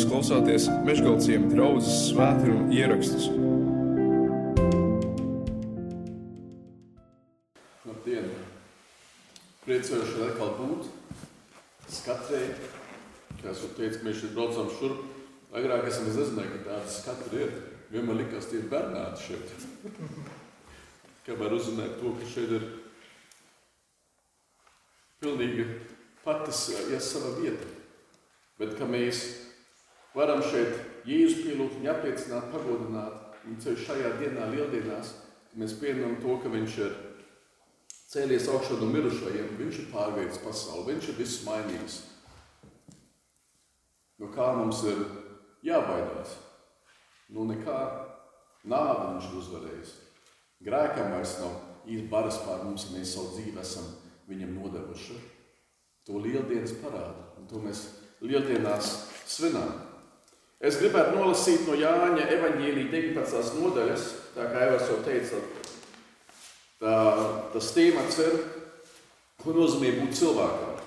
Jūs klausāties Meškāļu draugas svētkrājuma ierakstus. Labdien! Priecājos šeit atkal būt. Skatrē, kā jau teicu, mēs šeit braucam šurp. Agrāk es nezināju, ka tāda skatra ir. Vienmēr likās tie bernāti šeit. Kamēr uzzināju to, ka šeit ir pilnīgi patas ja sava vieta. Bet ka mēs varam šeit Jēzus pielūgt, viņu apliecināt, pagodināt, un ceļš šajā dienā, lieldienās, mēs pieņemam to, ka viņš ir cēlies augšā no mirušajiem, viņš ir pārveicis pasauli, viņš ir viss mainījis. No kā mums ir jābaidās? No nekā nāve viņš ir uzvarējis. Grēkam vairs nav īsti baras pār mums, ja mēs savu dzīvi esam viņam nodevuši. To lieldienas parāda, un to mēs lieldienās svinām. Es gribētu nolasīt no Jāņa evaņģēlī 19. nodaļas, tā kā Evers jau teica, tā, tas tēmats ir, ko nozīmē būt cilvēkam.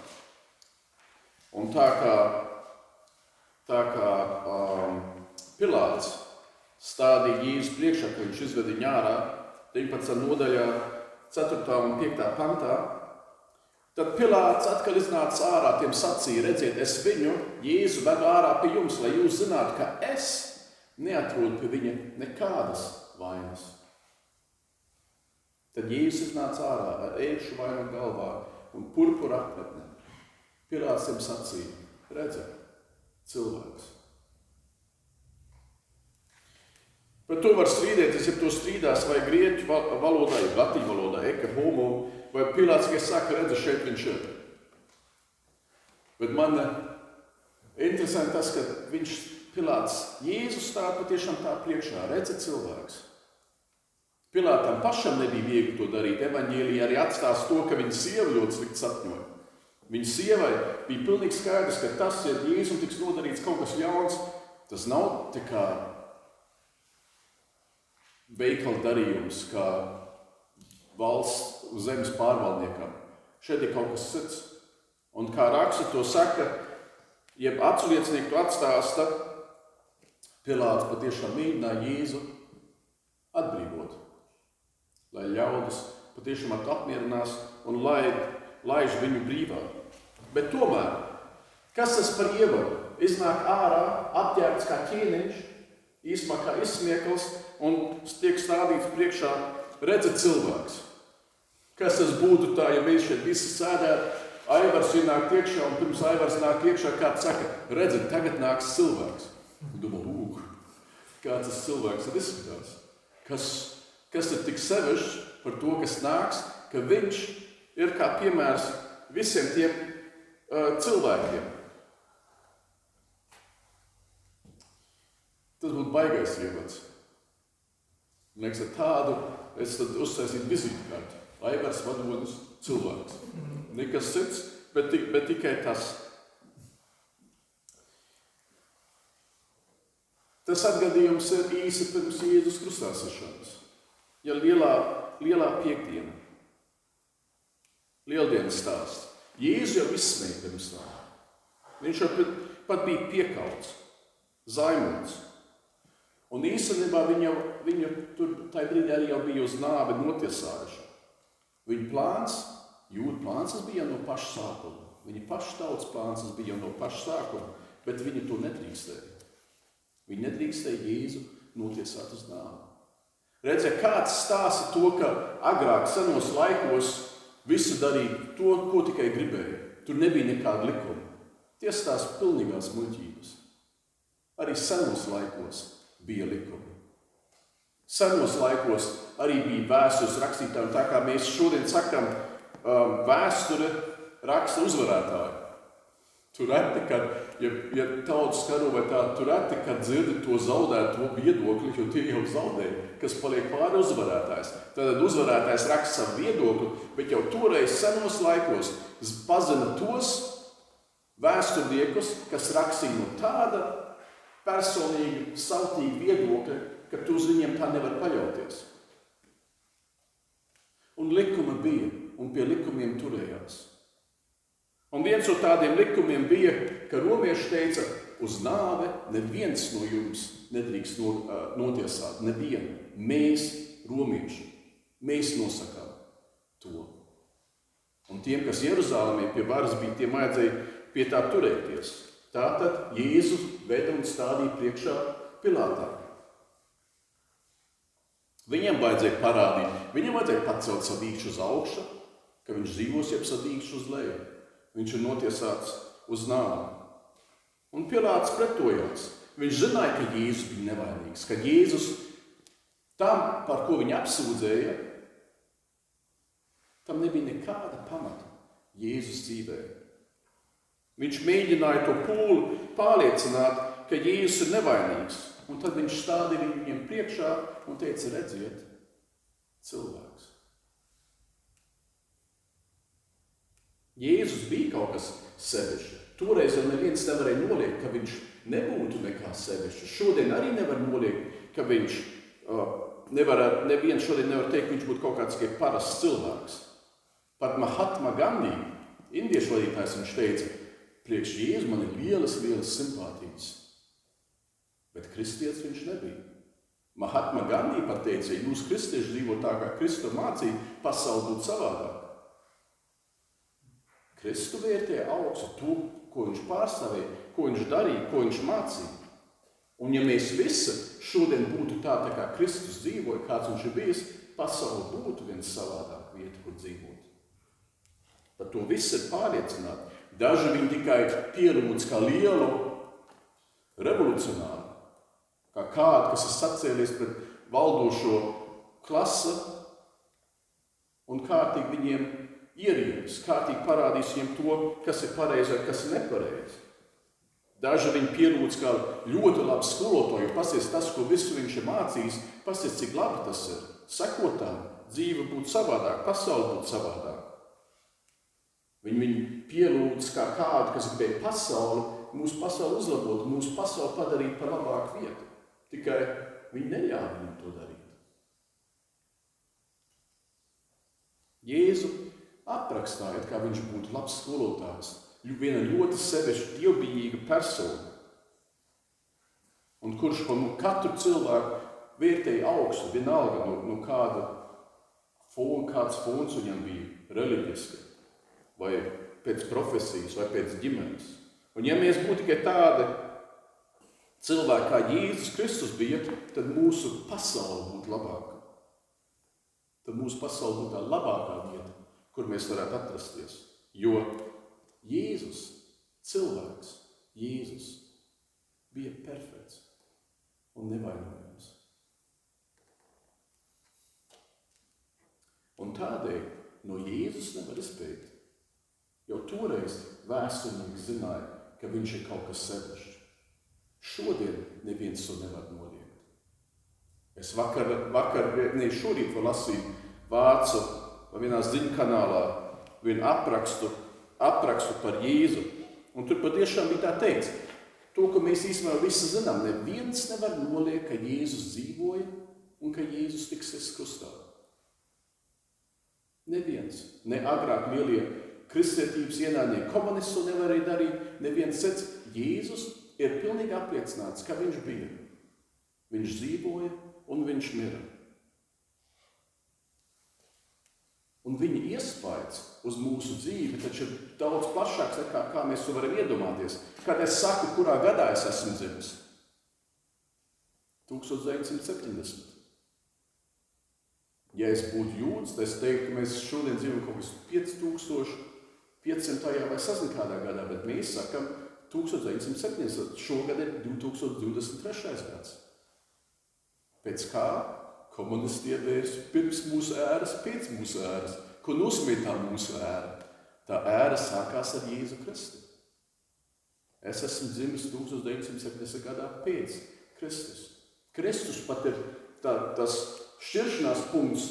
Un tā kā, tā kā um, Pilāts stādīja Jēzus priekšā, ka viņš izved viņu ārā, 19. nodaļā, 4. un 5. pantā, Tad Pilārs atkal iznāca ārā, tiem sacīja, redziet, es viņu, Jēzu, vedu ārā pie jums, lai jūs zinātu, ka es neatrodu pie viņa nekādas vainas. Tad Jēzus iznāca ārā ar ēkšu vainu galvā un purpura apmetni. Pilārs viņam sacīja, redziet, cilvēks. Par to var strīdēties, ja to strīdās vai grieķu valodā, ja latīņu valodā, eka homo, vai Pilārs, kas saka, redzi, šeit viņš ir. Bet man interesanti tas, ka viņš Pilārs, Jēzus stāv patiešām tā priekšā, redzi cilvēks. Pilātam pašam nebija viegli to darīt. Evanģēlija arī atstās to, ka viņa sieva ļoti slikti sapņoja. Viņa sievai bija pilnīgi skaidrs, ka tas, ja Jēzum tiks nodarīts kaut kas ļauns, tas nav tā kā veikala darījums, kā valsts zemes pārvaldniekam. Šeit ir kaut kas cits. Un kā raksta to saka, jeb atsliecinieki to atstāsta, Pilārs patiešām mēģināja Jēzu atbrīvot. Lai ļaudis patiešām apmierinās un lai, laiž viņu brīvā. Bet tomēr, kas tas par ievaru? Iznāk ārā, apģērbts kā ķīniņš, īsumā kā izsmiekls un tiek stādīts priekšā redzēt cilvēks. Kas tas būtu tā, ja mēs šeit visi sēdētu, Aivars ienāk iekšā, un pirms Aivars nāk iekšā, kāds saka, redziet, tagad nāks cilvēks. Domā, lūk, kāds tas cilvēks tad izskatās. Kas, kas ir tik sevišķs par to, kas nāks, ka viņš ir kā piemērs visiem tiem uh, cilvēkiem. Tas būtu baigais ievads. Liekas, ar tādu es tad uztaisītu vizītkārti. Aivars vadonis cilvēks. Nekas cits, bet, bet tikai tas. Tas atgadījums ir īsi pirms Jēzus krustāsišanas. Ja lielā, lielā piekdiena, lieldienas stāsts. Jēzus jau izsmēja pirms tam. Viņš jau pat bija piekauts, zaimots. Un īstenībā viņu, viņu tur tajā brīdī arī jau bija uz nāvi notiesājuši. Viņa plāns, jūtas plāns, tas bija no paša sākuma. Viņa paša tautas plāns, tas bija no paša sākuma, bet viņi to nedrīkstēja. Viņi nedrīkstēja Jēzu notiesāt uz nāvi. Redziet, kāds stāsta to, ka agrāk, senos laikos, visi darīja to, ko tikai gribēja. Tur nebija nekāda likuma. Tie stāsta pilnīgās muļķības. Arī senos laikos bija likumi. Senos laikos arī bija vēstures rakstītāji, un tā kā mēs šodien sakam, um, vēsture raksta uzvarētāji. Tur reti, kad, ja, ja tautas karo vai tā, tur reti, kad dzirdi to zaudēto viedokli, jo tie jau zaudēja, kas paliek pāri uzvarētājs. Tad uzvarētājs raksta savu viedokli, bet jau toreiz senos laikos pazina tos vēsturniekus, kas rakstīja no tāda personīga, sautīga viedokļa, ka tu uz viņiem tā nevar paļauties. Un likuma bija, un pie likumiem turējās. Un viens no tādiem likumiem bija, ka romieši teica, uz nāve neviens no jums nedrīkst no, uh, notiesāt. Nevienu. Mēs, romieši, mēs nosakām to. Un tiem, kas Jeruzalemē pie varas bija, tiem vajadzēja pie tā turēties. Tātad Jēzus veda un stādīja priekšā Pilātām. Viņam vajadzēja parādīt, viņam vajadzēja pacelt savu dīkšu uz augšu, ka viņš dzīvos, jeb savu dīkšu uz leju. Viņš ir notiesāts uz nāvi. Un Pilārs pretojās. Viņš zināja, ka Jēzus bija nevainīgs, ka Jēzus tam, par ko viņu apsūdzēja, tam nebija nekāda pamata Jēzus dzīvē. Viņš mēģināja to pūli pārliecināt, ka Jēzus ir nevainīgs. Un tad viņš stādīja viņiem priekšā un teica, redziet, cilvēks. Jēzus bija kaut kas sevišķs. Toreiz jau neviens nevarēja noliegt, ka viņš nebūtu nekā sevišķa. Šodien arī nevar noliegt, ka viņš uh, nevar, neviens šodien nevar teikt, ka viņš būtu kaut kāds tikai parasts cilvēks. Pat Mahatma Gandhi, indiešu vadītājs, viņš teica, priekš Jēzus man ir lielas, lielas simpātijas. Bet kristietis viņš nebija. Mahatma Gandhi pat teica, ja jūs kristieši dzīvo tā, kā Kristu mācīja, pasauli būtu savādāk. Kristu vērtē augstu to, ko viņš pārstāvēja, ko viņš darīja, ko viņš mācīja. Un ja mēs visi šodien būtu tā, tā kā Kristus dzīvoja, kāds viņš ir bijis, pasaule būtu viens savādāk vieta, kur dzīvot. Par to viss ir pārliecināti. Daži viņi tikai pierūdz kā lielu revolucionāru, kā kādu, kas ir sacēlies pret valdošo klasi un kārtīgi viņiem ierīdus, kārtīgi parādīs viņiem to, kas ir pareizi un kas ir nepareizi. Daži viņi pierūdz kā ļoti labi skolotāji, pasies tas, ko visu viņš ir mācījis, pasies, cik labi tas ir. Sekotām, dzīve būtu savādāk, pasaule būtu savādāk. Viņi viņu pielūdz kā kādu, kas gribēja pasauli, mūsu pasauli uzlabot, mūsu pasauli padarīt par labāku vietu. Tikai viņi neļāva viņam to darīt. Jēzu aprakstājot, kā viņš būtu labs skolotājs, viena ļoti sevišķa, dievbijīga persona, un kurš par nu, katru cilvēku vērtēja augstu, vienalga no, no kāda fona, kāds fons viņam bija reliģiski, vai pēc profesijas, vai pēc ģimenes. Un ja mēs būtu tikai tādi cilvēki, kā Jēzus Kristus bija, tad mūsu pasaule būtu labāka. Tad mūsu pasaule būtu tā labākā vieta, kur mēs varētu atrasties. Jo Jēzus, cilvēks, Jēzus bija perfekts un nevainojams. Un tādēļ no Jēzus nevar izpēt. Jau toreiz vēsturnieks zināja, ka viņš ir kaut kas sevišķs. Šodien neviens to nevar noliegt. Es vakar, vakar ne šorīt vēl lasīju vācu vienā ziņu kanālā vienu aprakstu, aprakstu par Jēzu. Un tur patiešām bija tā teikts, to, ko mēs īstenībā visi zinām, neviens nevar noliegt, ka Jēzus dzīvoja un ka Jēzus tiks krustā. Neviens, ne agrāk lielie kristietības ienaidnieki, komunisti to nevarēja darīt, neviens sec, Jēzus ir pilnīgi apliecināts, ka viņš bija. Viņš dzīvoja un viņš mira. Un viņa iespējas uz mūsu dzīvi taču ir daudz plašāks nekā kā mēs to varam iedomāties. Kad es saku, kurā gadā es esmu dzimis? 1970. Ja es būtu jūdzi, tad es teiktu, ka mēs šodien dzīvojam kaut kas 5500 vai sazinu kādā gadā, bet mēs sakam 1970. Šogad ir 2023. gads. Pēc kā komunisti iedēs pirms mūsu ēras, pēc mūsu ēras, ko nosmitā mūsu ēra. Tā ēra sākās ar Jēzu Kristu. Es esmu dzimis 1970. gadā pēc Kristus. Kristus pat ir tā, tas šķiršanās punkts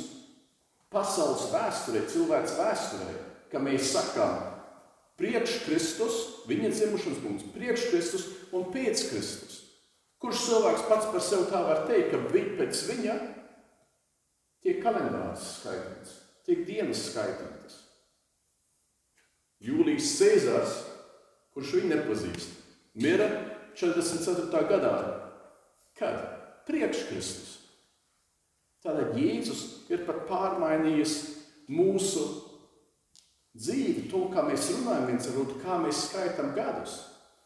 pasaules vēsturē, cilvēks vēsturē, ka mēs sakām, priekš Kristus, viņa dzimšanas punkts, priekš Kristus un pēc Kristus. Kurš cilvēks pats par sevi tā var teikt, ka viņa pēc viņa tiek kalendārs skaitīts, tiek dienas skaitītas. Jūlijas Cēzars, kurš viņu nepazīst, mira 44. gadā. Kad? Priekš Kristus. Tātad Jēzus ir pat pārmainījis mūsu dzīvi, to, kā mēs runājam viens ar otru, kā mēs skaitām gadus.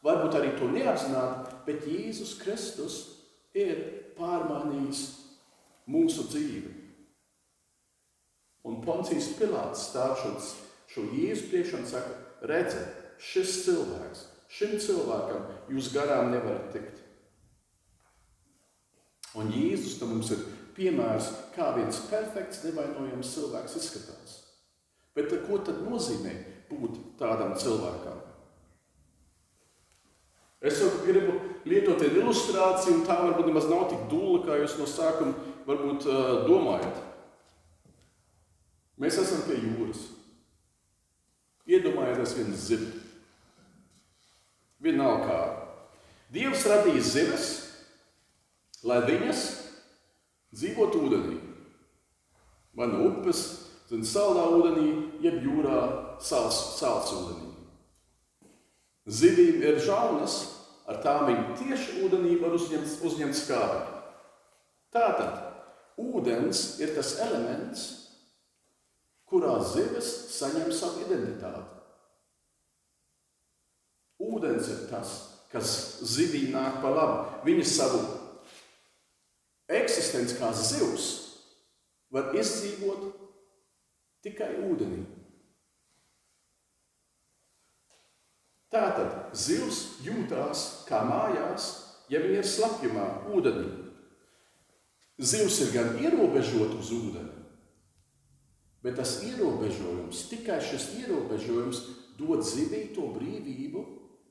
Varbūt arī to neapzināti, bet Jēzus Kristus ir pārmainījis mūsu dzīvi. Un Poncijas Pilārs stāv šo, Jēzu priekšā un saka, redziet, šis cilvēks, šim cilvēkam jūs garām nevarat tikt. Un Jēzus tam mums ir piemērs, kā viens perfekts, nevainojams cilvēks izskatās. Bet ko tad nozīmē būt tādam cilvēkam? Es jau gribu lietot ilustrāciju, un tā varbūt nemaz nav tik dūla, kā jūs no sākuma varbūt domājat. Mēs esam pie jūras. Iedomājieties vienu zivu. Vienalga kā. Dievs radīja zivis, lai viņas dzīvotu ūdenī. Vai no upes, zin, saldā ūdenī, jeb jūrā, sāls, ūdenī. Zivīm ir žaunas, ar tām viņi tieši ūdenī var uzņemt, uzņemt skābi. Tātad ūdens ir tas elements, kurā zivis saņem savu identitāti. Ūdens ir tas, kas zivī nāk pa labu. Viņa savu eksistenci kā zivs var izdzīvot tikai ūdenī. Tātad zivs jūtās kā mājās, ja viņa ir slapjumā, ūdenī. Zivs ir gan ierobežota uz ūdeni, Bet tas ierobežojums, tikai šis ierobežojums dod zivij to brīvību,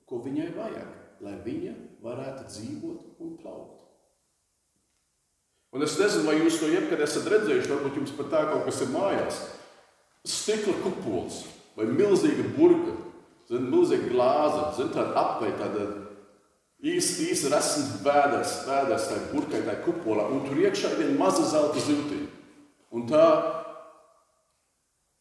ko viņai vajag, lai viņa varētu dzīvot un plaukt. Un es nezinu, vai jūs to jebkad esat redzējuši, varbūt jums pat tā kaut kas ir mājās. Stikla kupols vai milzīga burka, zin, milzīga glāze, zin, tāda apvei, tāda īsa, īsa resns vēders, vēders tai burkai, tai kupolā, un tur iekšā ir viena maza zelta ziltiņa. Un tā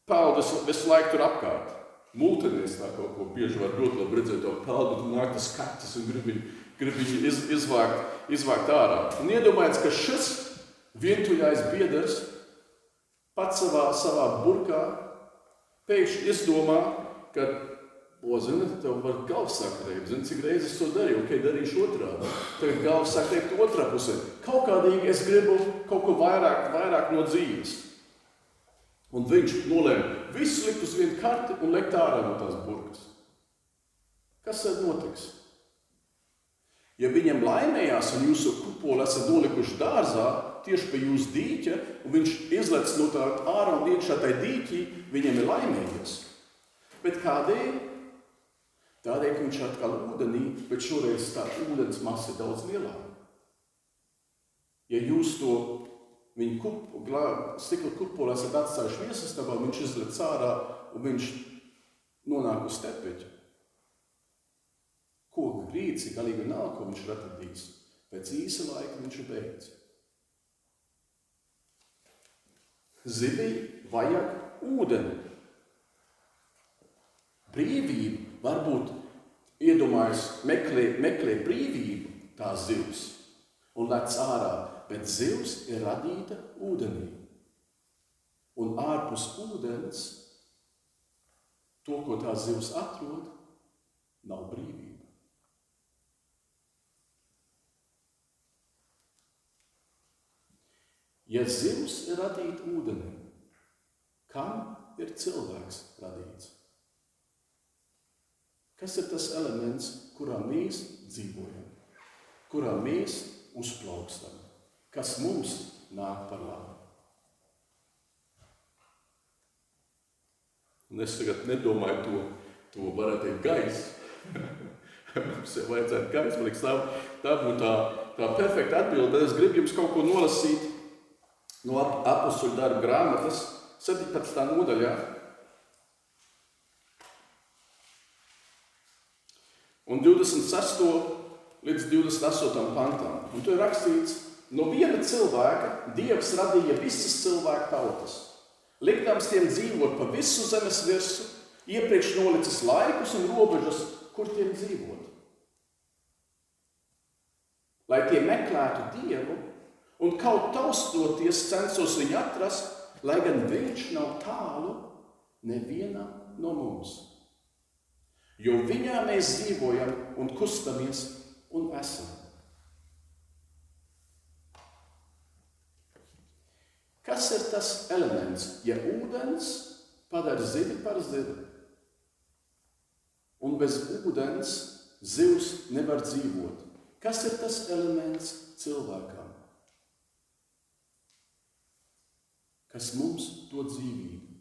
peldas visu laiku tur apkārt. Multinēs tā kaut ko bieži var ļoti labi redzēt, to peldu, tur nāk tas kaķis un grib viņu, grib viņu iz, izvākt, izvākt ārā. Un iedomājies, ka šis vientuļais biedrs pats savā, savā burkā pēkšņi izdomā, ka, o, zini, tev var galvas reibt, zini, cik reizes to darīju, ok, darīšu otrādi. Tagad galvas reibt otrā pusē. Kaut kādīgi es gribu kaut ko vairāk, vairāk no dzīves. Un viņš nolēma visu likt uz vienu karti un likt ārā no tās burkas. Kas tad notiks? Ja viņam laimējās un jūsu kupoli esat nolikuši dārzā, tieši pie jūsu dīķa, un viņš izlec no tā ārā un iekšā tajā dīķī, viņam ir laimējies. Bet kādēļ? Tādēļ, ka viņš atkal ūdenī, bet šoreiz tā ūdens masa ir daudz lielāka. Ja jūs to Viņa kup, stikla kupolu esat atstājuši viesistabā, viņš izlec ārā un viņš nonāk uz tepeķa. Koka grīci galīgi nav, ko viņš ir atradījis. Pēc īsa laika viņš ir beidz. Zivī vajag ūdeni. Brīvība varbūt iedomājas meklē, meklē brīvību tās zivs un lec ārā bet zivs ir radīta ūdenī. Un ārpus ūdens to, ko tā zivs atrod, nav brīvība. Ja zivs ir radīta ūdenī, kam ir cilvēks radīts? Kas ir tas elements, kurā mēs dzīvojam, kurā mēs uzplaukstam? kas mums nāk par labu. Un es tagad nedomāju to, to varētu teikt gaisu. mums jau vajadzētu gaisu, man liekas, tā, tā būtu tā, tā perfekta atbilde, es gribu jums kaut ko nolasīt no apustuļu darba grāmatas 17. nodaļā. Un 26. līdz 28. pantam. Un tur ir rakstīts, No viena cilvēka Dievs radīja visas cilvēku tautas, likdams tiem dzīvot pa visu zemes virsmu, iepriekš nolicis laikus un robežas, kur tiem dzīvot. lai tie meklētu Dievu, un kaut taustoties censos viņu atrast, lai gan viņš nav tālu nevienam no mums. Jo viņā mēs dzīvojam un kustamies un esam. Kas ir tas elements, ja ūdens padara zivi par zivi? Un bez ūdens zivs nevar dzīvot. Kas ir tas elements cilvēkam? Kas mums dod dzīvību?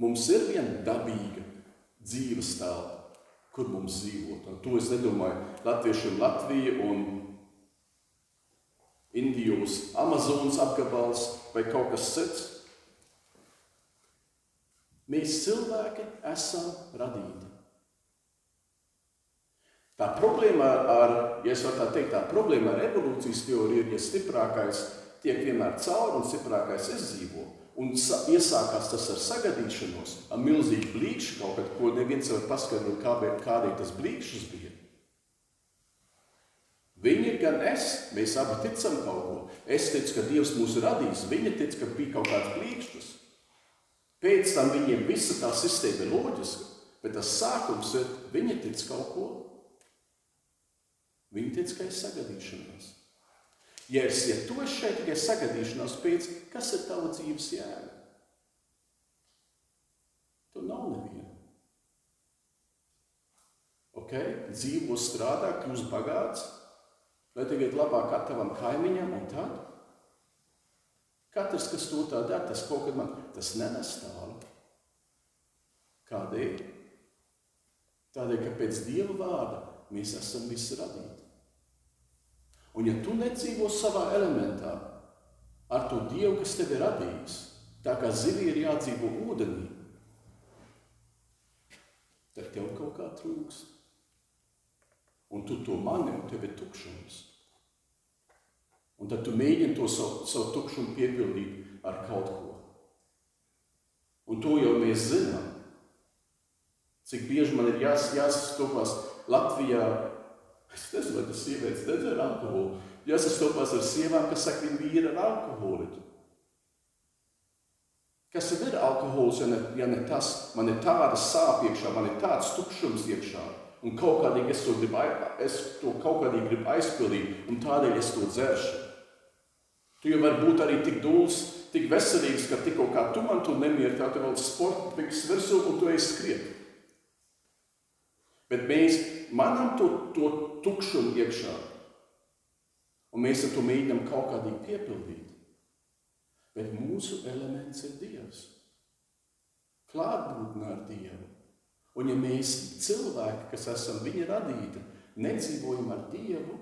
Mums ir viena dabīga dzīves telpa, kur mums dzīvot. Un to es nedomāju latviešiem Latvija un Indijas Amazonas apgabals vai kaut kas cits. Mēs cilvēki esam radīti. Tā problēma ar, ja tā teikt, tā problēma ar evolūcijas teoriju ir, ja stiprākais tiek vienmēr cauri un stiprākais izdzīvo. Un iesākās tas ar sagadīšanos, ar milzīgu blīkšu kaut kad, ko neviens var paskaidrot, kādēļ tas blīkšus bija. Viņi gan es, mēs abi ticam kaut ko. Es ticu, ka Dievs mūs ir radījis, viņa tic, ka bija kaut kāds plīkšķis. Pēc tam viņiem visa tā sistēma ir loģiska, bet tas sākums ir, viņi tic kaut ko. Viņi tic, ka ir sagadīšanās. Ja, es, ja tu esi šeit tikai sagadīšanās pēc, kas ir tava dzīves jēga? Tu nav neviena. Ok, dzīvo strādā, kļūst bagāts, Vai tagad labāk kā tavam kaimiņam un tad? Katrs, kas to tā dara, tas kaut kad man, tas nenes tālu. Kādēļ? Tādēļ, ka pēc Dieva vārda mēs esam visi radīti. Un ja tu nedzīvo savā elementā ar to Dievu, kas tevi radījis, tā kā zivī ir jādzīvo ūdenī, tad tev kaut kā trūkst un tu to mani, un tev ir tukšums. Un tad tu mēģini to savu, savu tukšumu piepildīt ar kaut ko. Un to jau mēs zinām. Cik bieži man ir jās, jāsastopās Latvijā, es nezinu, vai tas sievietes nedzer alkoholu, jāsastopās ar sievām, kas saka, viņi vīri ar alkoholiķu. Kas tad ir alkohols, ja ne, ja ne tas? Man ir tāda sāp iekšā, man ir tāds tukšums iekšā. Un kaut kādīgi es to, gribu, es to kaut kādīgi gribu aizpildīt, un tādēļ es to dzeršu. Tu jau vari būt arī tik dūls, tik veselīgs, ka tikko kā tu man to nemieru, tā tev vēl sporta piks virsū un tu ej skriet. Bet mēs manam to, to tukšumu iekšā, un mēs to mēģinām kaut kādīgi piepildīt. Bet mūsu elements ir Dievs. Klātbūtne ar Dievu. Un ja mēs cilvēki, kas esam viņa radīti, nedzīvojam ar Dievu,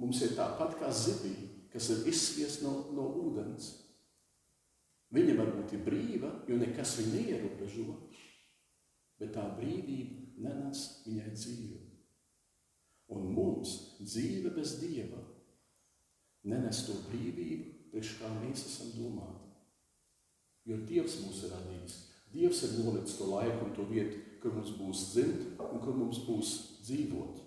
mums ir tāpat kā zivī, kas ir izspiesta no, no ūdens. Viņa varbūt ir brīva, jo nekas viņu neierobežo, bet tā brīvība nenes viņai dzīvi. Un mums dzīve bez Dieva nenes to brīvību, priekš kā mēs esam domāti. Jo Dievs mūs ir radījis. Dievs ir nolicis to laiku un to vietu, kur mums būs dzimt un kur mums būs dzīvot.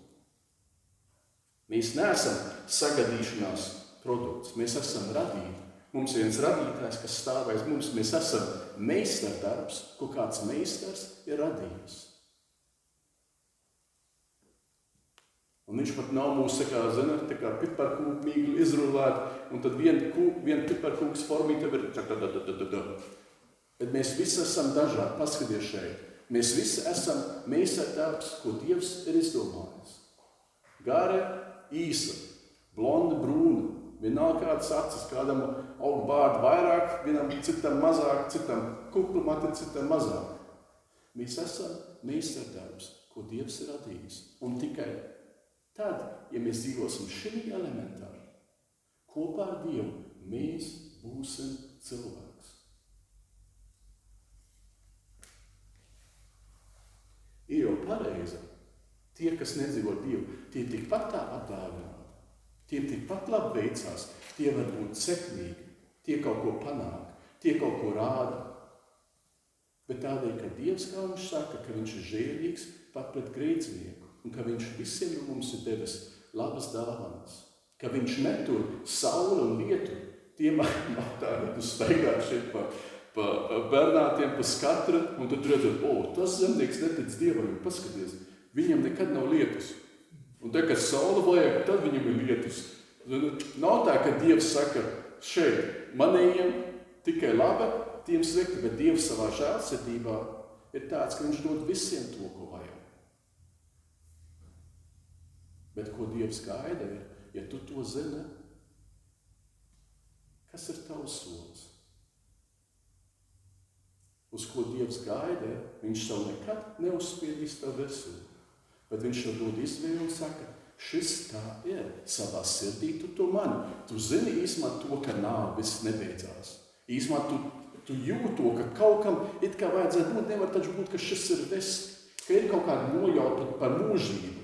Mēs neesam sagadīšanās produkts, mēs esam radīti. Mums ir viens radītājs, kas stāv aiz mums. Mēs esam meistardarbs, ko kāds meistars ir radījis. Un viņš pat nav mūsu, kā zināt, tā kā piparkūku mīklu izrulēt, un tad viena vien piparkūks formīte ir tā, tā, tā, tā, tā, tā. Bet mēs visi esam dažādi. Paskaties šeit. Mēs visi esam meistardarbs, ko Dievs ir izdomājis. Gara, īsa, blonda, brūna. Vienalga kādas acis, kādam aug bārdu vairāk, vienam citam mazāk, citam kuplu mati, citam mazāk. Mēs esam meistardarbs, ko Dievs ir radījis. Un tikai tad, ja mēs dzīvosim šī elementā, kopā ar Dievu, mēs būsim cilvēki. ir jau pareiza. Tie, kas nedzīvo Dievu, tie tikpat tā atdāvināti. Tiem tikpat labi veicās, tie var būt sekmīgi, tie kaut ko panāk, tie kaut ko rāda. bet tādēļ, ka Dievs, kā viņš saka, ka viņš ir žēlīgs pat pret grēcinieku un ka viņš visiem mums ir devis labas dāvanas, ka viņš netur sauli un lietu. Tie man tā, ja tu staigā šeit pa, pa bernātiem, pa skatra, un tu redzat, o, tas zemnieks netic Dievam, paskaties, viņam nekad nav lietus. Un te, kad saule vajag, tad viņam ir lietus. Nav tā, ka Dievs saka, šeit manējiem tikai laba, tiem slikti, bet Dievs savā žēlsirdībā ir tāds, ka viņš dod visiem to, ko vajag. Bet ko Dievs gaida, ir, ja tu to zini, kas ir tavs solis? Uz ko Dievs gaida, viņš tev nekad neuzspiedīs tavu veselību. Bet viņš tev dod izvēli un saka, šis tā ir. Savā sirdī tu to mani. Tu zini īstenībā to, ka nav, viss nebeidzās. Īstenībā tu, tu jūti to, ka kaut kam it kā vajadzētu būt, nevar taču būt, ka šis ir viss, ka ir kaut kāda nojauta par mūžību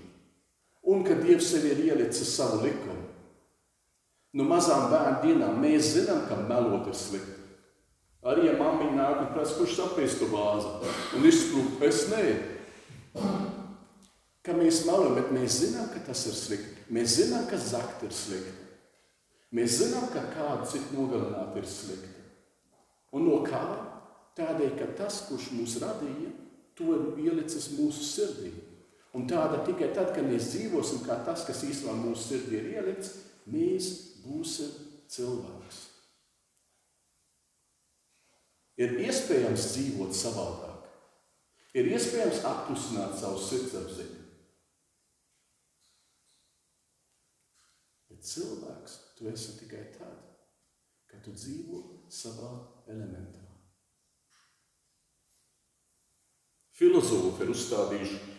un ka Dievs sev ir ielicis savu likumu. Nu, mazām bērnu dienām mēs zinām, ka melot ir slikti. Arī, ja mammiņa nāk un prasa, kurš sapēs to vāzi, un izsprūk, es nē. Ka mēs melojam, bet mēs zinām, ka tas ir slikti. Mēs zinām, ka zakt ir slikti. Mēs zinām, ka kādu citu nogalināt ir slikti. Un no kā? Tādēļ, ka tas, kurš mūs radīja, to ir ielicis mūsu sirdī. Un tāda tikai tad, kad mēs dzīvosim kā tas, kas īstenībā mūsu sirdī ir ielikts, mēs būsim cilvēks. Ir iespējams dzīvot savādāk. Ir iespējams apklusināt savu sirdsapziņu. Bet cilvēks tu esi tikai tad, kad tu dzīvo savā elementā. Filozofi ir uzstādījuši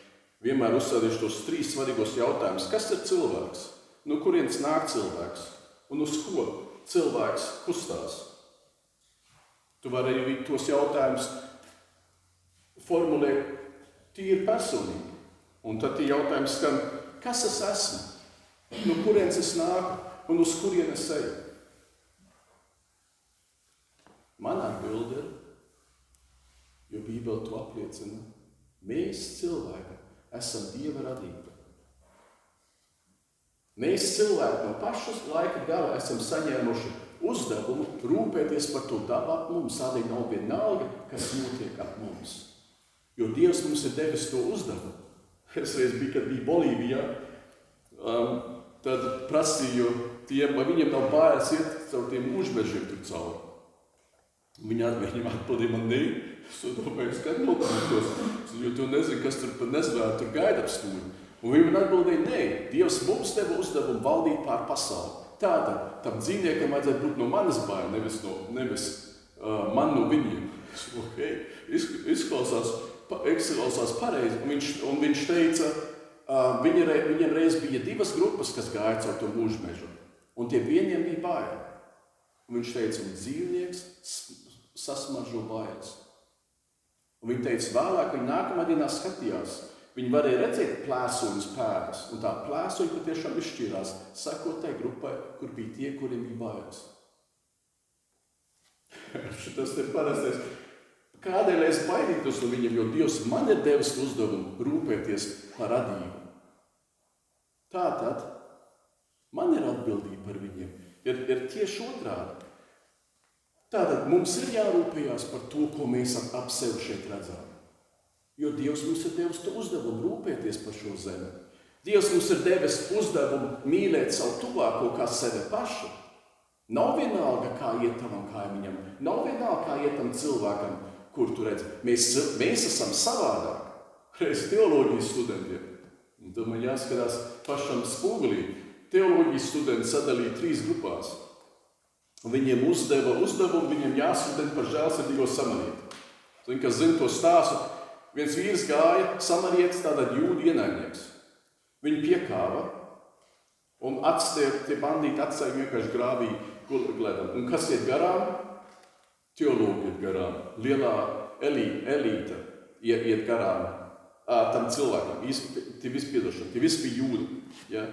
vienmēr uzstādīšu tos trīs svarīgos jautājumus. Kas ir cilvēks? No kurienes nāk cilvēks? Un uz ko cilvēks kustās? Tu vari arī tos jautājumus formulēt tīri personīgi. Un tad tie jautājumi skan, kas es esmu? No kurienes es nāku un uz kurienes eju? Manā atbilde ir, jo Bībele to apliecina, mēs cilvēki esam Dieva radība. Mēs cilvēki no pašas laika gala esam saņēmuši uzdevumu rūpēties par to dabu ap mums. Tādēļ nav vienalga, kas notiek ap mums. Jo Dievs mums ir devis to uzdevumu. Es reiz biju, kad biju Bolīvijā, um, tad prasīju tiem, vai viņiem nav bailes iet caur tiem mūžmežiem tur cauri. Viņa atbildēja man, nē, Es domāju, ka noklausītos, jo tu nezini, kas tur pa nezvēru tur gaida ap stūri. Un viņi man atbildēja, nē, Dievs mums deva uzdevumu valdīt pār pasauli. Tātad tam dzīvniekam vajadzētu būt no manas baila, nevis, no, nevis uh, man no viņiem. Okay. Izklausās, izklausās pareizi. Un viņš, un viņš teica, uh, viņa, viņiem reiz bija divas grupas, kas gāja caur to mūžu mežu. Un tie vieniem bija baili. Un viņš teica, un dzīvnieks sasmažo bailes. Un viņi teica, vēlāk viņi nākamā dienā skatījās. Viņi varēja redzēt plēsoņas pēdas, un tā plēsoņa patiešām izšķīrās, sekot tai grupai, kur bija tie, kuriem bija bailes. Tas ir parastais. Kādēļ es baidītos no viņiem, jo Dievs man ir devis uzdevumu rūpēties par radību. Tātad man ir atbildība par viņiem. Ir, ir tieši otrādi. Tātad mums ir jārūpējas par to, ko mēs ap sevi šeit redzam. Jo Dievs mums ir devis to uzdevumu rūpēties par šo zemi. Dievs mums ir devis uzdevumu mīlēt savu tuvāko kā sevi pašu. Nav vienalga, kā iet tavam kaimiņam, nav vienalga, kā iet tam cilvēkam, kur tu redzi. Mēs, mēs esam savādāk. Reiz teoloģijas studentiem. Un tad man jāskatās pašam spogulī. Teoloģijas studenti sadalīja trīs grupās. Viņiem uzdeva uzdevumu, viņiem jāsūdien par žēlsirdīgo samarieti. Zin, kas zina to stāstu, viens vīrs gāja, samarietis, tātad jūdu ienaidnieks. Viņi piekāva un atstāja, tie bandīti atstāja vienkārši grāvī gledam. Un kas iet garām? Teologi iet garām. Lielā elīte, elīte iet, iet garām à, tam cilvēkam. Tie visi piedošana, tie visi bija jūdi. Ja?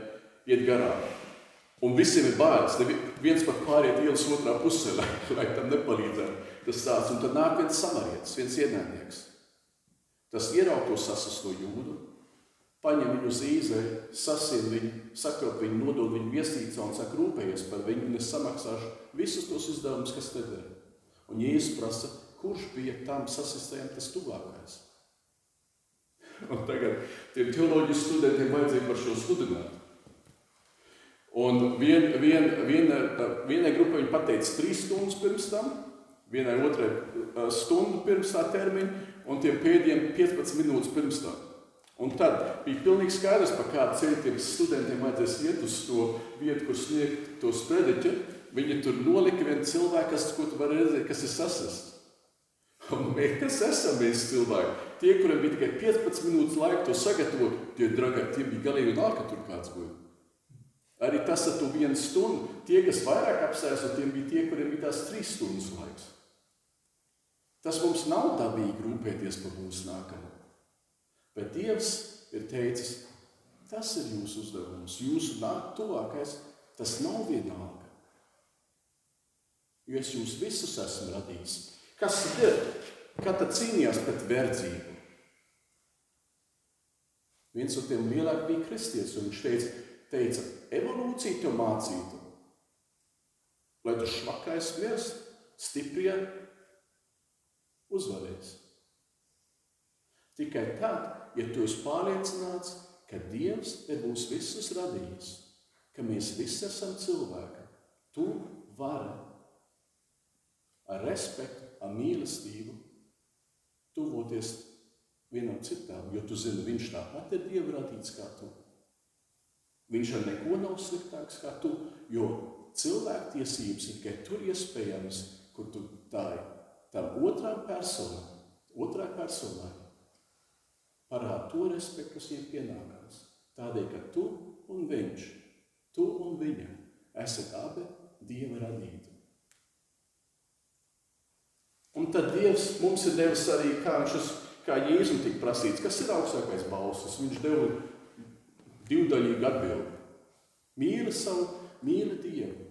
Iet garām. Un visiem ir bailes. Viens pat pāriet ielas otrā pusē, lai, lai tam nepalīdzētu. Tas tāds, un tad nāk viens samarietis, viens ienaidnieks. Tas ierauj to sasasto jūdu, paņem viņu īzeri, sasien viņu, sakot viņu, nodod viņu viesnīcā un saka, rūpējies par viņu, un es samaksāšu visus tos izdevumus, kas te ir. Un Jēzus prasa, kurš bija tam sasistajam tas tuvākais? Un tagad tiem teoloģijas studentiem vajadzēja par šo sludināt. Un vien, vien, viena, vienai grupai viņa pateica trīs stundas pirms tam, vienai otrai stundu pirms tā termiņa, un tiem pēdējiem 15 minūtes pirms tam. Un tad bija pilnīgi skaidrs, pa kādu ceļu tiem studentiem vajadzēs iet uz to vietu, kur sniegt to sprediķi. Viņi tur nolika vienu cilvēku, kas, ko tu vari redzēt, kas ir sasists. Un mēs, kas esam mēs cilvēki? Tie, kuriem bija tikai 15 minūtes laika to sagatavot, tie dragi, tie bija galīgi vienalga, ka tur kāds būtu. Arī tas ar to vienu stundu. Tie, kas vairāk apsēs, tiem bija tie, kuriem bija tās trīs stundas laiks. Tas mums nav dabīgi rūpēties par mūsu nākamo. Bet Dievs ir teicis, tas ir jūsu uzdevums, jūsu tuvākais, tas nav vienalga. Jo es jūs visus esmu radījis. Kas ir? Tad cīnījās pret verdzību? Viens no tiem lielākajiem bija kristietis, un viņš teica, teica, evolūcija tev mācītu, lai tu švakais virs, stiprie uzvarēs. Tikai tad, ja tu esi pārliecināts, ka Dievs ir mūs visus radījis, ka mēs visi esam cilvēki, tu vari ar respektu, ar mīlestību tuvoties vienam citam, jo tu zini, viņš tāpat ir Dieva radīts kā tu. Viņš ar neko nav sliktāks kā tu, jo cilvēktiesības ir tikai tur iespējams, kur tu tā ir. Tam otram personam, otrai personai parāda to respektu, kas viņam pienākās. Tādēļ, ka tu un viņš, tu un viņa esat abi Dieva radīti. Un tad Dievs mums ir devis arī, kā, viņš, kā Jēzum tika prasīts, kas ir augstākais balsis. Viņš deva divdaļīgu atbildi. Mīli savu, mīli Dievu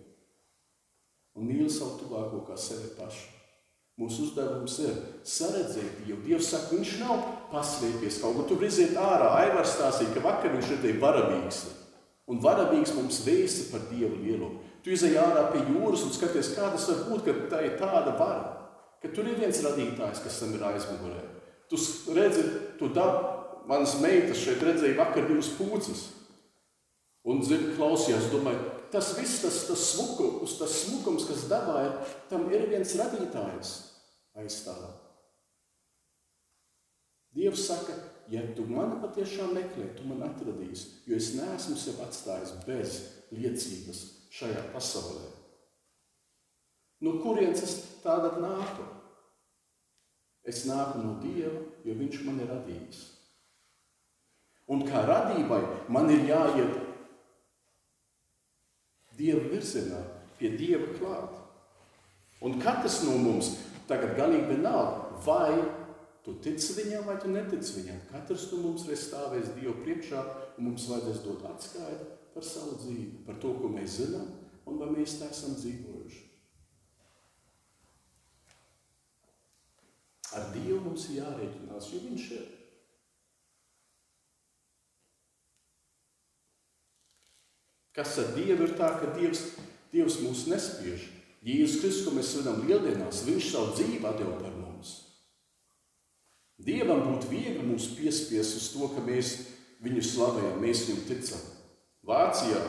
un mīli savu tuvāko kā sevi pašu. Mūsu uzdevums ir saredzēt Dievu. Dievs saka, viņš nav paslēpies kaut kur. Tur iziet ārā. Aivars stāstīja, ka vakar viņš redzēja varavīgs. Un varavīgs mums vēsta par Dievu lielumu. Tu izēj ārā pie jūras un skaties, kā tas var būt, ka tā ir tāda vara. Ka tur ir viens radītājs, kas tam ir aizmugurē. Tu redzi, tu dabu, manas meitas šeit redzēja vakar divas pūces. Un zini, klausījās, domāju, tas viss, tas, tas, smukums, tas smukums, kas dabā ir, tam ir viens radītājs aizstāv. Dievs saka, ja tu mani patiešām meklē, tu man atradīsi, jo es neesmu sev atstājis bez liecības šajā pasaulē. No kurienes es tādā nāku? Es nāku no Dieva, jo Viņš man ir radījis. Un kā radībai man ir jāiet Dieva virzienā, pie Dieva klāt. Un katrs no mums tagad galīgi vienalga, vai tu tici viņam, vai tu netici viņam. Katrs no mums reiz stāvēs Dievu priekšā, un mums vajadzēs dot atskaiti par savu dzīvi, par to, ko mēs zinām, un vai mēs tā esam dzīvojuši. Ar Dievu mums ir jārēķinās, jo Viņš ir. Kas ar Dievu ir tā, ka Dievs, Dievs mūs nespiež. Jēzus Kristus, ko mēs svinam lieldienās, viņš savu dzīvi atdeva par mums. Dievam būtu viegli mūs piespiest uz to, ka mēs viņu slavējam, mēs viņam ticam. Vācijā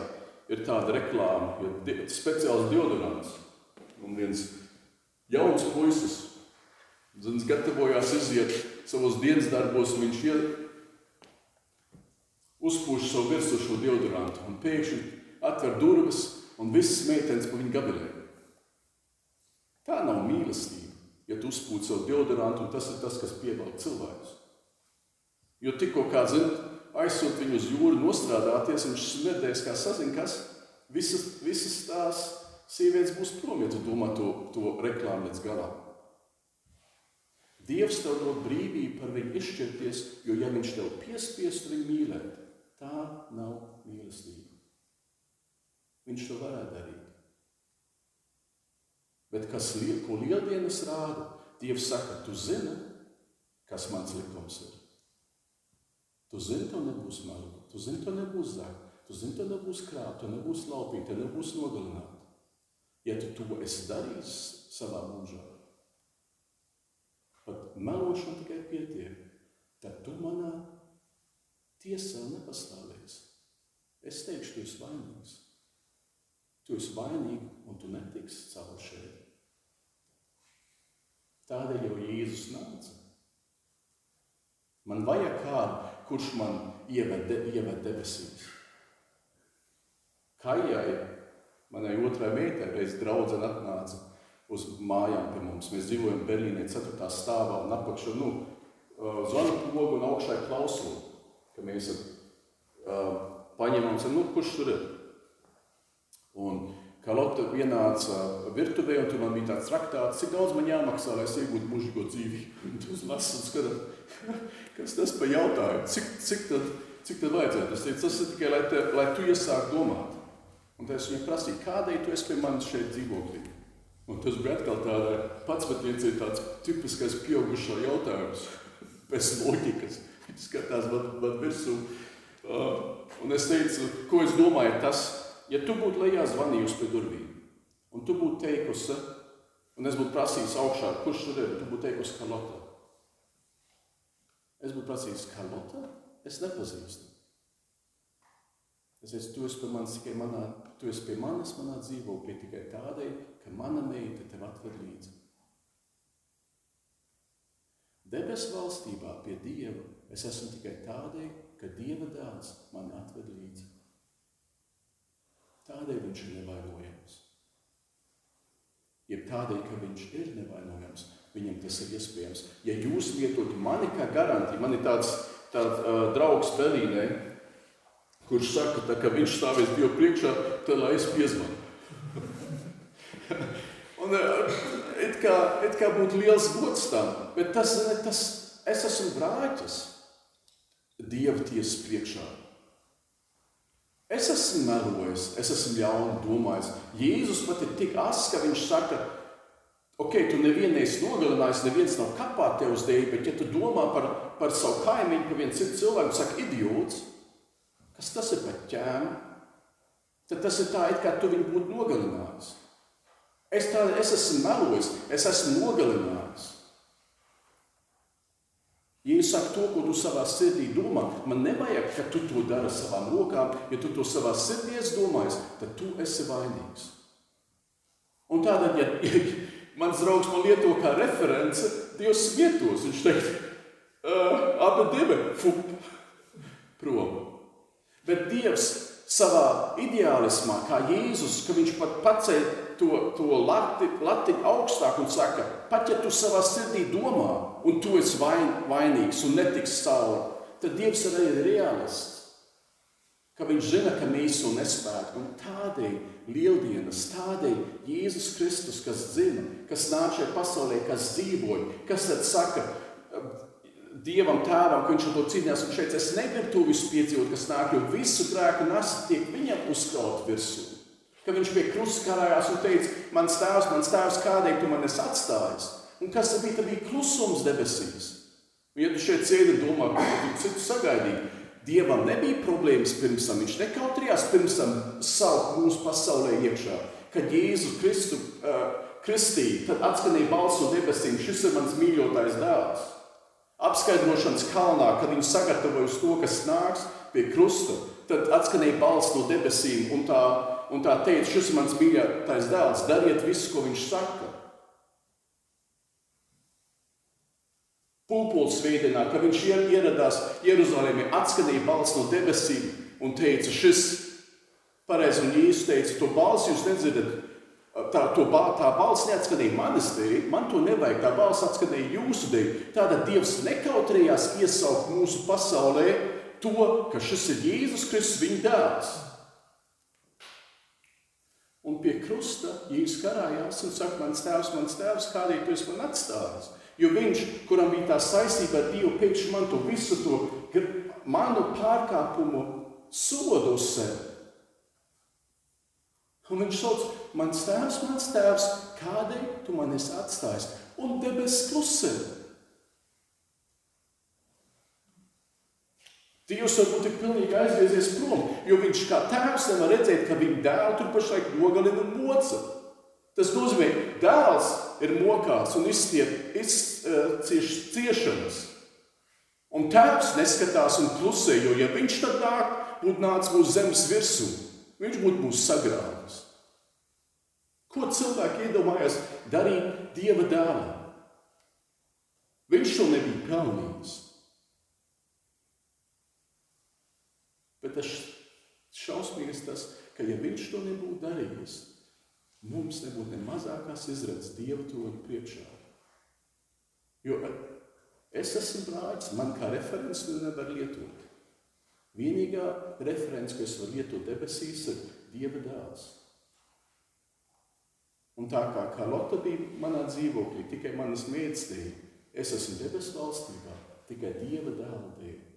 ir tāda reklāma, ir speciāls deodorants. Un viens jauns puisis, zins, gatavojās iziet savos dienas darbos, un viņš iet uzpūš savu virsmu šo deodorantu un pēkšņi atver durvis un visas meitenes pa viņu gabelē. Tā nav mīlestība, ja tu uzpūti savu deodorantu un tas ir tas, kas pievelk cilvēkus. Jo tikko kā zina, aizsūt viņu uz jūru, nostrādāties, viņš smerdēs, kā sazina, kas visas, visas tās sievietes būs prom, ja tu domā to, to reklāmu līdz galam. Dievs tev dod brīvību par viņu izšķirties, jo ja viņš tev piespiestu viņu mīlēt, Tā nav mīlestība. Viņš to varētu darīt. Bet kas liek, ko lieldienas rāda? Dievs saka, tu zini, kas mans likums ir. Tu zini, to nebūs malu, tu zini, to nebūs zakt, tu zini, to nebūs krāt, to nebūs laupīt, to nebūs nogalināt. Ja tu to esi darījis savā mūžā, pat melošana tikai pietiek, tad tu manā tiesā nepastāvēsi. Es teikšu, tu esi vainīgs. Tu esi vainīgs un tu netiksi caur šeit. Tādēļ jau Jēzus nāca. Man vajag kādu, kurš man ieved, ieved debesīs. Kājai, manai otrai meitai, reiz draudzene atnāca uz mājām pie mums. Mēs dzīvojam Berlīnē 4. stāvā un apakšā, nu, zvanu pogu un augšā ir klausuli, ka mēs uh, paņemam, nu, kurš tur ir? Un kā Lotte ienāca virtuvē, un tur man bija tāds traktāts, cik daudz man jāmaksā, lai es iegūtu mūžīgo dzīvību. Tu lasu un skatās, kas tas pa jautājumu, cik, cik, tad, cik tad vajadzētu. Es teicu, tas ir tikai, lai, te, lai tu iesāk domāt. Un tad es viņai prasīju, kādēļ tu esi pie manis šeit dzīvoklī? Un tas bija atkal tāda pats, ir tāds tipiskais pieaugušo jautājums, bez loģikas. Viņš skatās man, man virsū. Uh, un es teicu, ko es domāju, tas, ja tu būtu lejā zvanījusi pie durvīm, un tu būtu teikusi, un es būtu prasījis augšā, kurš tur ir, tu būtu teikusi Karlota. Es būtu prasījis Karlota, es nepazīstu. Es teicu, tu esi pie manis tikai manā, tu esi pie manis manā dzīvoklī tikai tādēļ, ka mana meita tev atved līdzi. Debesu valstībā pie Dieva es esmu tikai tādēļ, ka Dieva dāvs mani atved līdzi. Tādēļ viņš ir nevainojams. Jeb tādēļ, ka viņš ir nevainojams, viņam tas ir iespējams. Ja jūs lietotu mani kā garantiju, man ir tāds, tāds uh, draugs Berlīnē, kurš saka, tā, ka viņš stāvēs Dievu priekšā, tad lai es piezvanu. Un it kā, it kā būtu liels gods tam, bet tas, tas es esmu brāķis Dieva tiesas priekšā. Es esmu melojis, es esmu ļauni domājis. Jēzus pat ir tik asks, ka viņš saka, ok, tu nevienu esi nogalinājis, neviens nav kapā tev uz dēļ, bet ja tu domā par, par savu kaimiņu, ka viens cits cilvēks saka, idiots, kas tas ir par ķēmu, tad tas ir tā, it kā tu viņu būtu nogalinājis. Es, tā, es esmu melojis, es esmu nogalinājis. Ja es saku to, ko tu savā sirdī domā, man nevajag, ka tu to dari ar savām rokām. Ja tu to savā sirdī domāji, tad tu esi vainīgs. Un tādēļ, ja, ja mans draugs man lieto kā reference, Dievs vietos, viņš teiks, uh, abi divi, fup, prom. Bet Dievs savā ideālismā, kā Jēzus, ka viņš pat paceļ to, to lati, latiņu augstāk un saka, pat ja tu savā sirdī domā, un tu esi vain, vainīgs un netiks cauri, tad Dievs arī ir realists. Ka viņš zina, ka mēs to nespētu. Un tādēļ lieldienas, tādēļ Jēzus Kristus, kas zina, kas nāk šajā pasaulē, kas dzīvoja, kas tad saka, Dievam tēvam, ka viņš to cīnījās, un šeit es negribu to visu piedzīvot, kas nāk, jo visu grēku nasta tiek viņam uzkraut virsū. Ka viņš pie krusta karājās un teica, mans tēvs, mans tēvs, kādēļ tu man esi atstājis? Un kas tad bija? Tad bija klusums debesīs. Un ja tu šeit sēdi un domā, ka tu citu sagaidīji, Dievam nebija problēmas pirms tam, viņš nekautrījās pirms tam saukt mūsu pasaulē iekšā. Kad Jēzu Kristu uh, kristīja, tad atskanēja balss no debesīm, šis ir mans mīļotais dēls apskaidrošanas kalnā, kad viņi sagatavoja to, kas nāks pie krusta, tad atskanēja balss no debesīm un tā, un tā teica, šis ir mans mīļākais dēls, dariet visu, ko viņš saka. Pulpols svētdienā, kad viņš ieradās Jeruzalemē, atskanēja balss no debesīm un teica, šis pareizi un īsti teica, to balsi jūs nedzirdat, Tā, to, tā balss neatskanēja manas dēļ, man to nevajag. Tā balss atskanēja jūsu dēļ. Tātad Dievs nekautrējās iesaukt mūsu pasaulē to, ka šis ir Jēzus Kristus, viņa dēls. Un pie krusta Jēzus karājās un saka, mans tēvs, mans tēvs, kādēļ tu esi man atstājis? Jo viņš, kuram bija tā saistība ar Dievu, pēkšņi man to visu to manu pārkāpumu sodu uz sevi. Un viņš sauc, mans tēvs, mans tēvs, kādēļ tu man esi atstājis? Un debesis klusē. Dievs varbūt ir pilnīgi aizviezies prom, jo viņš kā tēvs nevar redzēt, ka viņa dēlu tur pašlaik nogalina moca. Tas nozīmē, dēls ir mokās un izcieš ciešanas. Un tēvs neskatās un klusē, jo ja viņš tad nāk, būtu nācis mūsu zemes virsū, viņš būtu mūs sagrāvis. Ko cilvēki iedomājās darīt Dieva dēlam? Viņš to nebija pelnījis. Bet tas šausmīgais tas, ka ja viņš to nebūtu darījis, mums nebūtu ne mazākās izredzes Dieva to priekšā. Jo es esmu brāļs, man kā referents nevar lietot. Vienīgā referents, ko es varu lietot debesīs, ir Dieva dēls. Un tā kā Karlota bija manā dzīvoklī, tikai manas dēļ, es esmu debesu valstībā tikai Dieva dēla dēļ.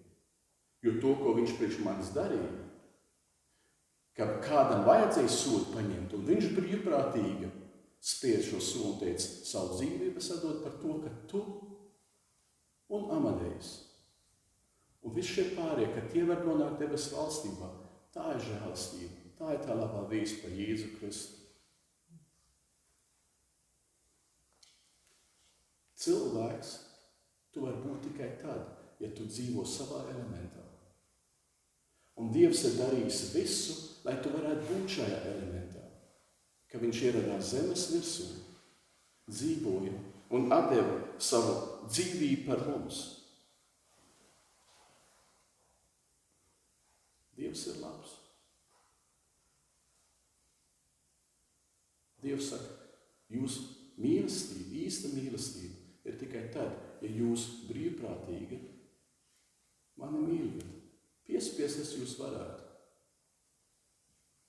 Jo to, ko viņš priekš manis darīja, ka kādam vajadzēja sodu paņemt, un viņš brīvprātīgi spied šo sodu un teica, savu dzīvību sadot par to, ka tu un amadējs Un viss šie pārējie, ka tie var nonākt debesu valstībā, tā ir žēlastība, tā ir tā labā vīsta par Jēzu Kristu. Cilvēks tu vari būt tikai tad, ja tu dzīvo savā elementā. Un Dievs ir darījis visu, lai tu varētu būt šajā elementā. Ka viņš ieradās zemes virsū, dzīvoja un deva savu dzīvību par mums. Dievs ir labs. Dievs saka, jūsu mīlestība, īsta mīlestība ir tikai tad, ja jūs brīvprātīgi mani mīlat. Piespiest es jūs varētu.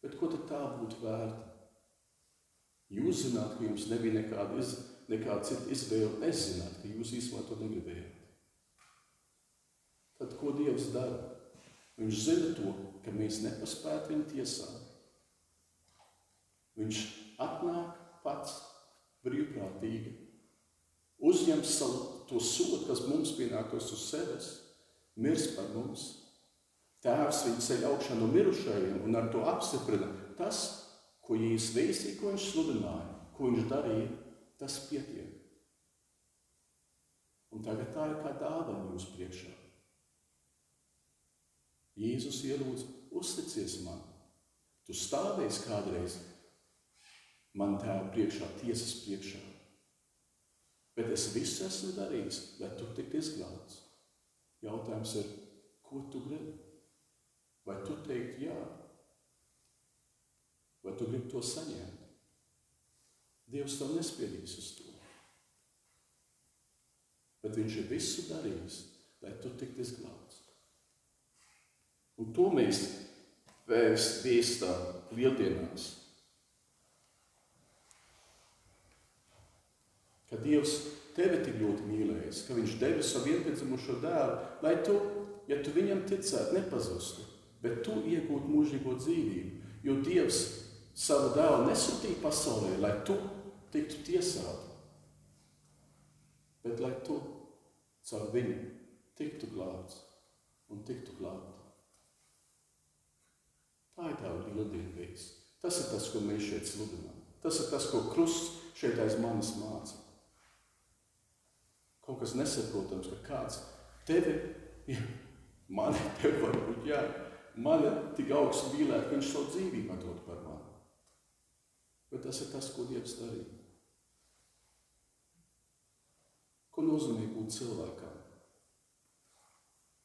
Bet ko tad tā būtu vērta? Jūs zināt, ka jums nebija nekāda, iz, nekāda cita izvēle. Es zinātu, ka jūs īstenībā to negribējāt. Tad ko Dievs dara? Viņš zina to, ka mēs nepaspētu viņu tiesāt. Viņš atnāk pats brīvprātīgi, uzņem savu to sodu, kas mums pienāktos uz sevis, mirs par mums. Tēvs viņu ceļ augšā no mirušajiem un ar to apstiprina tas, ko Jēzus veistīja, ko viņš sludināja, ko viņš darīja, tas pietiek. Un tagad tā ir kā dāvana jūsu priekšā. Jēzus ielūdz, uzticies man. Tu stāvēsi kādreiz man tēva priekšā, tiesas priekšā. Bet es visu esmu darījis, lai tu tiktu izglābts. Jautājums ir, ko tu gribi? Vai tu teiktu jā? Vai tu gribi to saņemt? Dievs tev nespiedīs uz to. Bet viņš ir visu darījis, lai tu tiktu izglābts. Un to mēs vēstām lieldienās. Ka Dievs tevi tik ļoti mīlējis, ka Viņš devi savu vienpiedzimušo dēlu, lai tu, ja tu viņam ticētu, nepazustu, bet tu iegūtu mūžīgo dzīvību. Jo Dievs savu dēlu nesūtīja pasaulē, lai tu tiktu tiesāts, bet lai tu caur viņu tiktu glābts un tiktu glābts. Tā ir tā veids. Tas ir tas, ko mēs šeit sludinām. Tas ir tas, ko krusts šeit aiz manis māca. Kaut kas nesaprotams, ka kāds tevi, ja, mani tevi varbūt, jā, mani tik augstu mīlēt, ka viņš savu dzīvību atdod par mani. Bet tas ir tas, ko Dievs darīja. Ko nozīmē būt cilvēkam?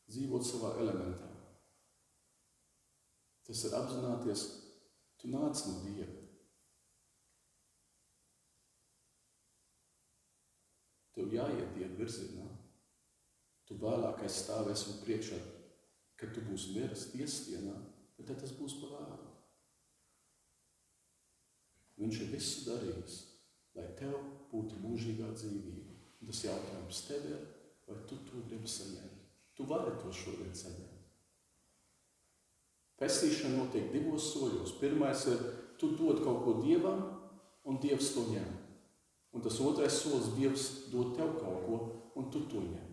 Dzīvot savā elementā. Tas ir apzināties, tu nāc no Dieva. Tev jāiet Dieva virzienā. Tu vēlāk aizstāvēsi un priekšā, kad tu būsi miris tiesdienā, tad tas būs par vēlu. Viņš ir visu darījis, lai tev būtu mūžīgā dzīvība. Un tas jautājums tev ir, vai tu to gribi saņemt. Tu vari to šodien saņemt. Pestīšana notiek divos soļos. Pirmais ir, tu dod kaut ko Dievam, un Dievs to ņem. Un tas otrais solis Dievs dod tev kaut ko, un tu to ņem.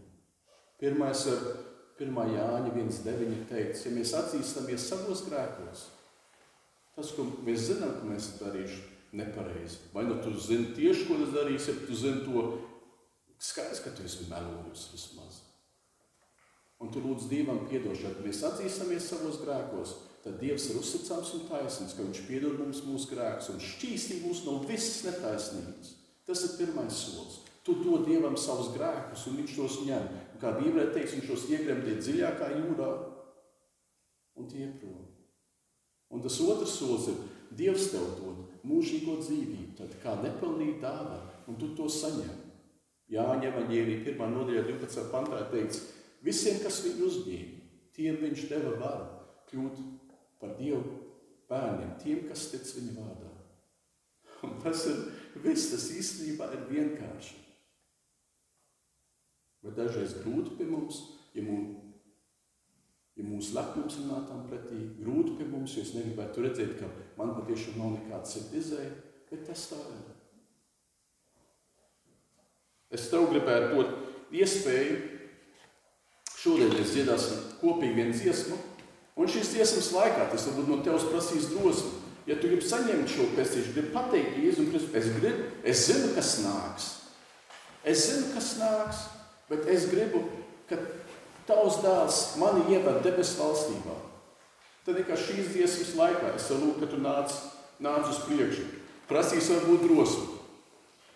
Pirmais ar 1. Jāņa 1.9 ir teikts, ja mēs atzīstamies savos grēkos, tas, ko mēs zinām, ka mēs darījuši nepareizi. Vai nu tu zini tieši, ko tas darīs, ja tu zini to skaidrs, ka tu esi melojis vismaz. Un tu lūdz Dievam piedošanu, kad mēs atzīstamies savos grēkos, tad Dievs ir uzticams un taisnīgs, ka Viņš piedod mums mūsu grēkus un šķīstī mūs no visas netaisnības. Tas ir pirmais solis. Tu dod Dievam savus grēkus, un Viņš tos ņem. Kā Bībelē teiks, Viņš tos iegremdē dziļākā jūrā un tie prom. Un tas otrs solis ir, Dievs tev dod mūžīgo dzīvību, tad kā nepelnīt dāvā, un tu to saņem. Jāņem evaņģēlī 1. nodaļā 12. pantā teikts, visiem, kas viņu uzņēma, tiem viņš deva varu kļūt par Dievu bērniem, tiem, kas tic viņa vārdā. Un tas ir viss, tas īstenībā ir vienkārši. Bet dažreiz grūti pie mums, ja, mums, ja mūsu lepnums ir nākam pretī, grūti pie mums, jo es negribētu redzēt, ka man patiešām nav nekāda sirdizēja, bet tas tā ir. Es tev gribētu dot iespēju, šodien mēs dziedāsim kopīgi vienu dziesmu, un šīs dziesmas laikā tas varbūt no tevis prasīs drosmi. Ja tu gribi saņemt šo pestīšu, gribi pateikt Jēzum Kristum, es gribu, es zinu, kas nāks. Es zinu, kas nāks, bet es gribu, ka tavs dēls mani ievada debesu valstībā. Tad vienkārši šīs dziesmas laikā es lūdzu, ka tu nāc, nāc uz priekšu. Prasīs varbūt drosmi.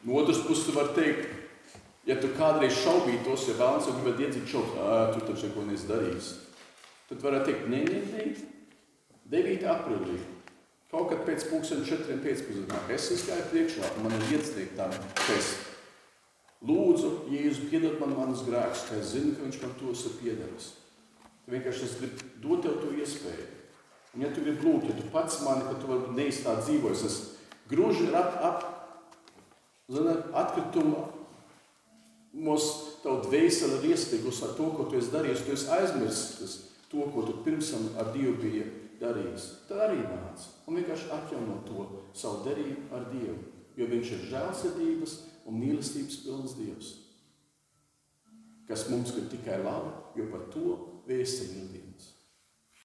No otras puses, tu vari teikt, ja tu kādreiz šaubītos, ja vēlams jau gribētu iedzīt šaubas, tu taču neko neesi darījis. Tad varētu teikt, nē, nē, nē, 9. aprīlī. Kaut kad pēc pusdienas četriem pēcpusdienā es izgāju priekšā, un man ir iestrīgt tam, ka es lūdzu, Jēzu, piedod man manus grēkus, ka es zinu, ka viņš man tos ir piedevis. Vienkārši es gribu dot tev to iespēju. Un ja tu gribi lūgt, ja tu pats mani, ka tu vari neizstāt tā dzīvojis, es gruži ir ap, ap, zina, atkritumu, mūs tavu dvēseli ir iestigusi ar to, ko tu esi darījis, tu esi aizmirsis to, ko tu pirms tam ar Dievu biji darījis. Tad arī nāc un vienkārši atjauno to savu derību ar Dievu. Jo Viņš ir žēlsirdības un mīlestības pilns Dievs, kas mums grib tikai labi, jo par to ir dienas.